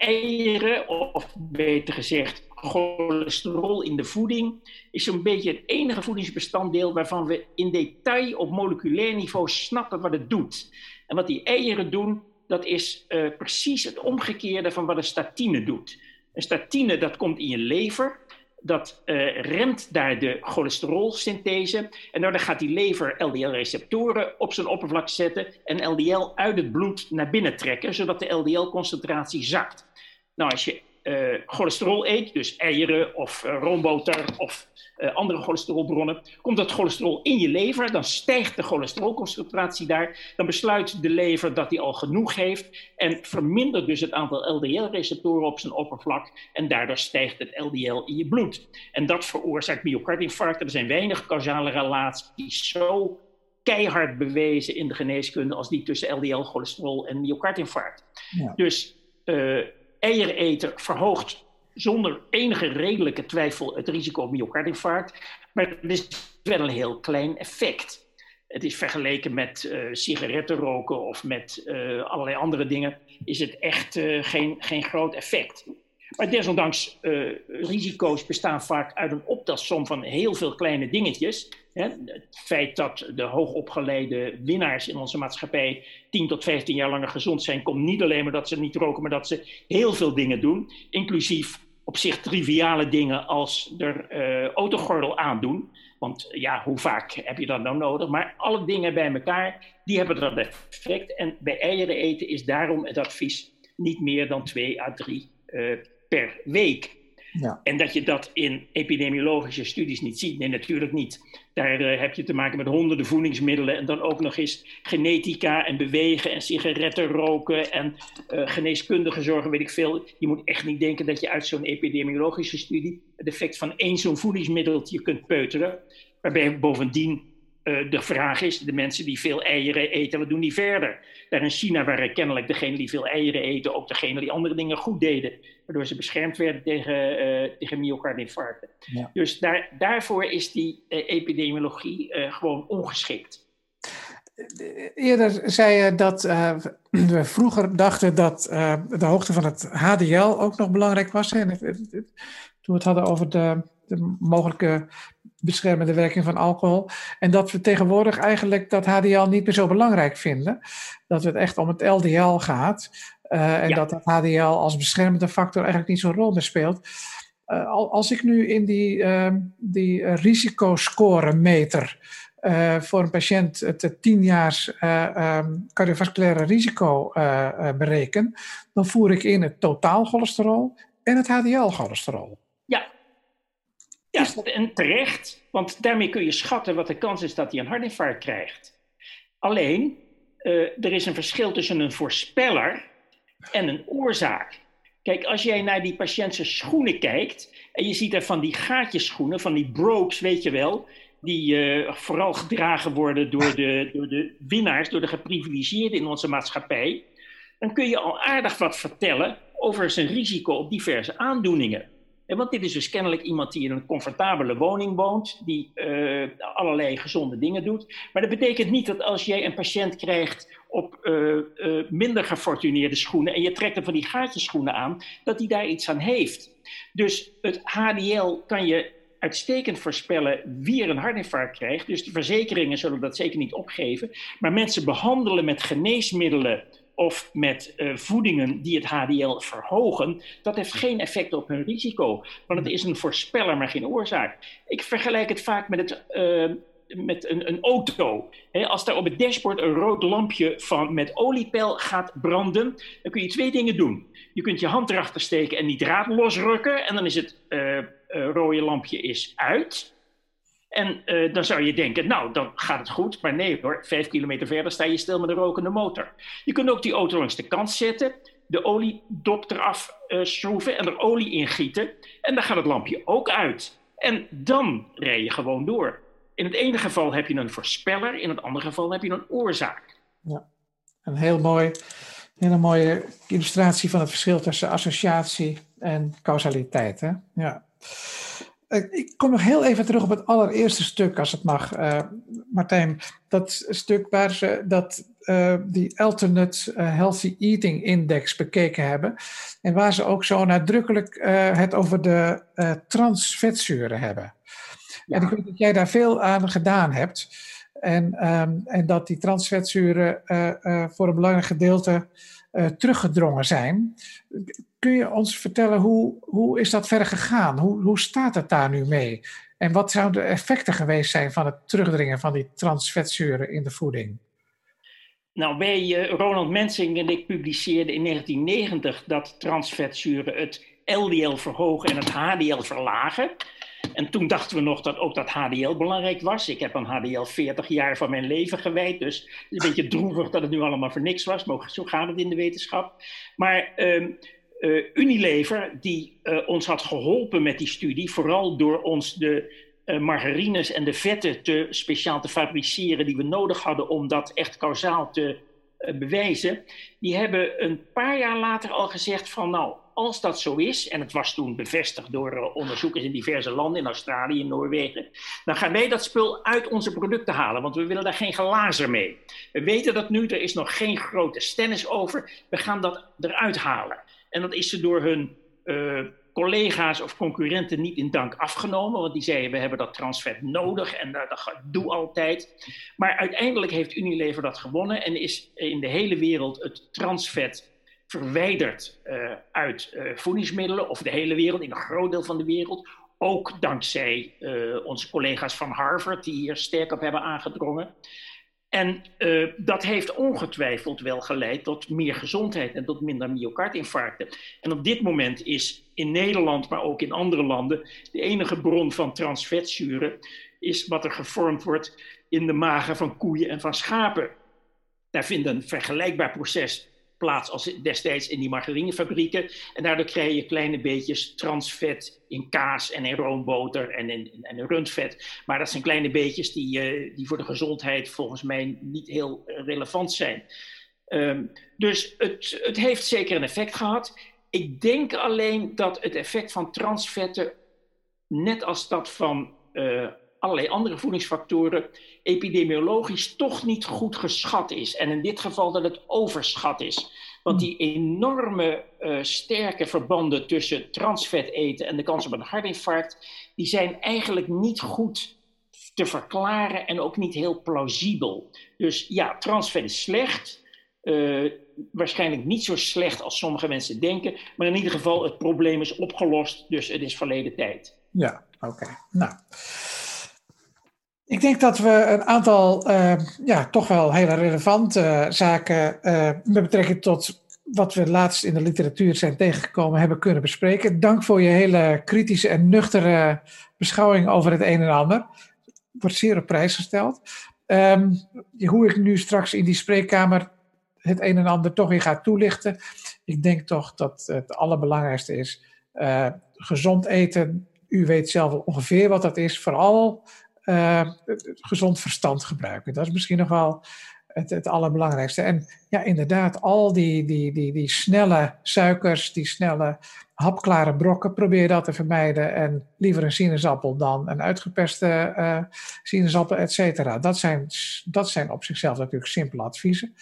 eieren, of beter gezegd, cholesterol in de voeding, is zo'n beetje het enige voedingsbestanddeel waarvan we in detail op moleculair niveau snappen wat het doet. En wat die eieren doen, dat is uh, precies het omgekeerde van wat een statine doet. Een statine dat komt in je lever dat uh, remt daar de cholesterolsynthese. En daardoor gaat die lever LDL-receptoren op zijn oppervlak zetten en LDL uit het bloed naar binnen trekken, zodat de LDL-concentratie zakt. Nou, als je uh, cholesterol eet, dus eieren of uh, roomboter of uh, andere cholesterolbronnen, komt dat cholesterol in je lever, dan stijgt de cholesterolconcentratie daar, dan besluit de lever dat hij al genoeg heeft en vermindert dus het aantal LDL-receptoren op zijn oppervlak en daardoor stijgt het LDL in je bloed. En dat veroorzaakt myocardinfarcten. Er zijn weinig causale relaties zo keihard bewezen in de geneeskunde als die tussen LDL-cholesterol en myocardinfarct. Ja. Dus eten verhoogt zonder enige redelijke twijfel het risico op myocardinfarct. Maar het is wel een heel klein effect. Het is vergeleken met uh, sigaretten roken of met uh, allerlei andere dingen, is het echt uh, geen, geen groot effect. Maar desondanks, uh, risico's bestaan vaak uit een optelsom van heel veel kleine dingetjes. Hè? Het feit dat de hoogopgeleide winnaars in onze maatschappij 10 tot 15 jaar langer gezond zijn, komt niet alleen maar dat ze niet roken, maar dat ze heel veel dingen doen. Inclusief op zich triviale dingen als er uh, autogordel aandoen. Want ja, hoe vaak heb je dat nou nodig? Maar alle dingen bij elkaar, die hebben dat effect. En bij eieren eten is daarom het advies niet meer dan 2 à 3 uh, per week. Ja. En dat je dat in epidemiologische studies niet ziet. Nee, natuurlijk niet. Daar eh, heb je te maken met honderden voedingsmiddelen en dan ook nog eens genetica en bewegen en sigaretten roken en uh, geneeskundige zorgen, weet ik veel. Je moet echt niet denken dat je uit zo'n epidemiologische studie het effect van één zo'n voedingsmiddeltje kunt peuteren. Waarbij bovendien uh, de vraag is, de mensen die veel eieren eten, wat doen die verder? Daar in China waren kennelijk degenen die veel eieren eten ook degenen die andere dingen goed deden. Waardoor ze beschermd werden tegen, uh, tegen myocardinfarcten. Ja. Dus daar, daarvoor is die uh, epidemiologie gewoon ongeschikt. Eerder zei je dat we vroeger dachten dat de hoogte van het HDL ook nog belangrijk was. Hè? Toen we het hadden over de, de mogelijke beschermende werking van alcohol. En dat we tegenwoordig eigenlijk dat HDL niet meer zo belangrijk vinden. Dat het echt om het LDL gaat. Uh, en dat dat HDL als beschermende factor eigenlijk niet zo'n rol meer speelt. Uh, als ik nu in die, uh, die risicoscore-meter uh, voor een patiënt het 10 jaar um, cardiovasculaire risico bereken, dan voer ik in het totaalcholesterol en het HDL-cholesterol. Ja, en terecht, want daarmee kun je schatten wat de kans is dat hij een hartinfarct krijgt. Alleen, uh, er is een verschil tussen een voorspeller en een oorzaak. Kijk, als jij naar die patiëntse schoenen kijkt en je ziet er van die gaatjeschoenen, van die brokes, weet je wel, die uh, vooral gedragen worden door de, door de winnaars, door de geprivilegieerden in onze maatschappij, dan kun je al aardig wat vertellen over zijn risico op diverse aandoeningen want dit is dus kennelijk iemand die in een comfortabele woning woont, die uh, allerlei gezonde dingen doet. Maar dat betekent niet dat als jij een patiënt krijgt op uh, uh, minder gefortuneerde schoenen en je trekt hem van die gaatjeschoenen aan, dat hij daar iets aan heeft. Dus het HDL kan je uitstekend voorspellen wie er een hartinfarct krijgt. Dus de verzekeringen zullen dat zeker niet opgeven. Maar mensen behandelen met geneesmiddelen of met uh, voedingen die het HDL verhogen, dat heeft geen effect op hun risico. Want het is een voorspeller, maar geen oorzaak. Ik vergelijk het vaak met, het, uh, met een, een auto. als daar op het dashboard een rood lampje van, met oliepeil gaat branden, dan kun je twee dingen doen. Je kunt je hand erachter steken en die draad losrukken, en dan is het uh, rode lampje is uit. En uh, dan zou je denken, nou, dan gaat het goed. Maar nee hoor, vijf kilometer verder sta je stil met een rokende motor. Je kunt ook die auto langs de kant zetten, de oliedop eraf uh, schroeven en er olie in gieten. En dan gaat het lampje ook uit. En dan rij je gewoon door. In het ene geval heb je een voorspeller, in het andere geval heb je een oorzaak. Ja, een heel mooi, hele mooie illustratie van het verschil tussen associatie en causaliteit. Hè? Ja. Eh, ik kom nog heel even terug op het allereerste stuk, als het mag, uh, Martijn. Dat stuk waar ze dat, uh, die Alternate Healthy Eating Index bekeken hebben. En waar ze ook zo nadrukkelijk het over de transvetzuren hebben. Ja. En ik weet dat jij daar veel aan gedaan hebt. En, um, en dat die transvetzuren voor een belangrijk gedeelte teruggedrongen zijn. Kun je ons vertellen hoe, hoe is dat verder gegaan? Hoe, hoe staat het daar nu mee? En wat zouden de effecten geweest zijn van het terugdringen van die transvetzuren in de voeding? Nou, wij, uh, Ronald Mensing en ik publiceerden in 1990 dat transvetzuren het LDL verhogen en het HDL verlagen. En toen dachten we nog dat ook dat HDL belangrijk was. Ik heb aan HDL 40 jaar van mijn leven gewijd, dus een beetje droevig dat het nu allemaal voor niks was, maar zo gaat het in de wetenschap. Maar um, uh, Unilever, die uh, ons had geholpen met die studie, vooral door ons de uh, margarines en de vetten te speciaal te fabriceren die we nodig hadden om dat echt kausaal te bewijzen, die hebben een paar jaar later al gezegd van nou, als dat zo is, en het was toen bevestigd door onderzoekers in diverse landen, in Australië, in Noorwegen, dan gaan wij dat spul uit onze producten halen, want we willen daar geen glazer mee. We weten dat nu, er is nog geen grote stennis over, we gaan dat eruit halen. En dat is ze door hun uh, collega's of concurrenten niet in dank afgenomen. Want die zeiden, we hebben dat transvet nodig en uh, dat doe altijd. Maar uiteindelijk heeft Unilever dat gewonnen en is in de hele wereld het transvet verwijderd uh, uit voedingsmiddelen. Of de hele wereld, in een groot deel van de wereld. Ook dankzij onze collega's van Harvard, die hier sterk op hebben aangedrongen. En uh, dat heeft ongetwijfeld wel geleid tot meer gezondheid en tot minder myocardinfarcten. En op dit moment is in Nederland, maar ook in andere landen, de enige bron van transvetzuren is wat er gevormd wordt in de magen van koeien en van schapen. Daar vindt een vergelijkbaar proces plaats als destijds in die margarinefabrieken. En daardoor krijg je kleine beetjes transvet in kaas en in roomboter en in, en in rundvet. Maar dat zijn kleine beetjes die, uh, die voor de gezondheid volgens mij niet heel relevant zijn. Um, dus het, het heeft zeker een effect gehad. Ik denk alleen dat het effect van transvetten, net als dat van uh, allerlei andere voedingsfactoren epidemiologisch toch niet goed geschat is. En in dit geval dat het overschat is. Want die enorme uh, sterke verbanden tussen transvet eten en de kans op een hartinfarct, die zijn eigenlijk niet goed te verklaren en ook niet heel plausibel. Dus ja, transvet is slecht. Uh, waarschijnlijk niet zo slecht als sommige mensen denken. Maar in ieder geval, het probleem is opgelost, dus het is verleden tijd. Ja, oké. Nou. Ik denk dat we een aantal uh, ja, toch wel hele relevante uh, zaken uh, met betrekking tot wat we laatst in de literatuur zijn tegengekomen hebben kunnen bespreken. Dank voor je hele kritische en nuchtere beschouwing over het een en ander. Wordt zeer op prijs gesteld. Um, hoe ik nu straks in die spreekkamer het een en ander toch weer ga toelichten. Ik denk toch dat het allerbelangrijkste is gezond eten. U weet zelf ongeveer wat dat is. Vooral uh, gezond verstand gebruiken. Dat is misschien nog wel het, het allerbelangrijkste. En ja, inderdaad, al die, die, die, die snelle suikers, die snelle hapklare brokken, probeer dat te vermijden. En liever een sinaasappel dan een uitgeperste uh, sinaasappel, et cetera. Dat zijn, dat zijn op zichzelf natuurlijk simpele adviezen.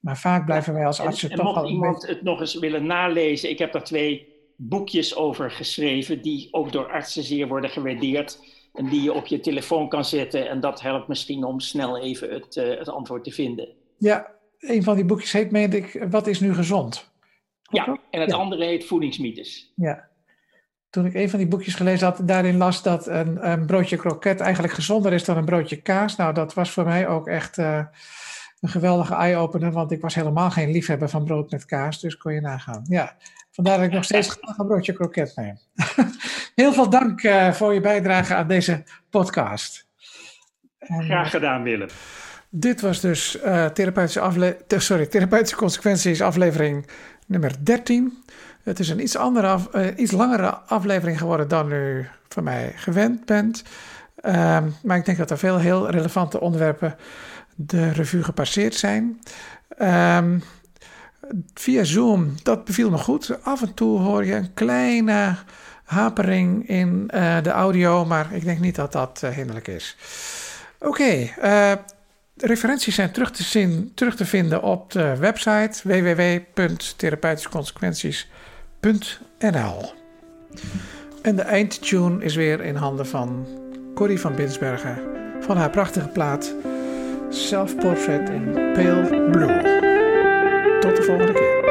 Maar vaak blijven wij als artsen en, toch mocht iemand het nog eens willen nalezen, ik heb daar twee boekjes over geschreven, die ook door artsen zeer worden gewaardeerd en die je op je telefoon kan zetten. En dat helpt misschien om snel even het, uh, het antwoord te vinden. Ja, een van die boekjes heet, meende ik, Wat is nu gezond? Ja, en het ja. andere heet Voedingsmythes. Ja. Toen ik een van die boekjes gelezen had, daarin las dat een, een broodje kroket eigenlijk gezonder is dan een broodje kaas. Nou, dat was voor mij ook echt uh, een geweldige eye-opener, want ik was helemaal geen liefhebber van brood met kaas, dus kon je nagaan. Ja, vandaar dat ik nog steeds graag een broodje kroket neem. Heel veel dank uh, voor je bijdrage aan deze podcast. En, Graag gedaan, Willem. Dit was dus uh, therapeutische, afle sorry, therapeutische consequenties aflevering nummer 13. Het is een iets, andere af, uh, iets langere aflevering geworden dan u van mij gewend bent. Uh, maar ik denk dat er veel heel relevante onderwerpen de revue gepasseerd zijn. Um, via Zoom, dat beviel me goed. Af en toe hoor je een kleine hapering in uh, de audio, maar ik denk niet dat dat uh, hinderlijk is. Oké, okay, uh, referenties zijn terug te, zien, terug te vinden op de website www.therapeutischeconsequenties.nl. En de eindtune is weer in handen van Corrie van Binsbergen van haar prachtige plaat Self Portrait in Pale Blue. Tot de volgende keer.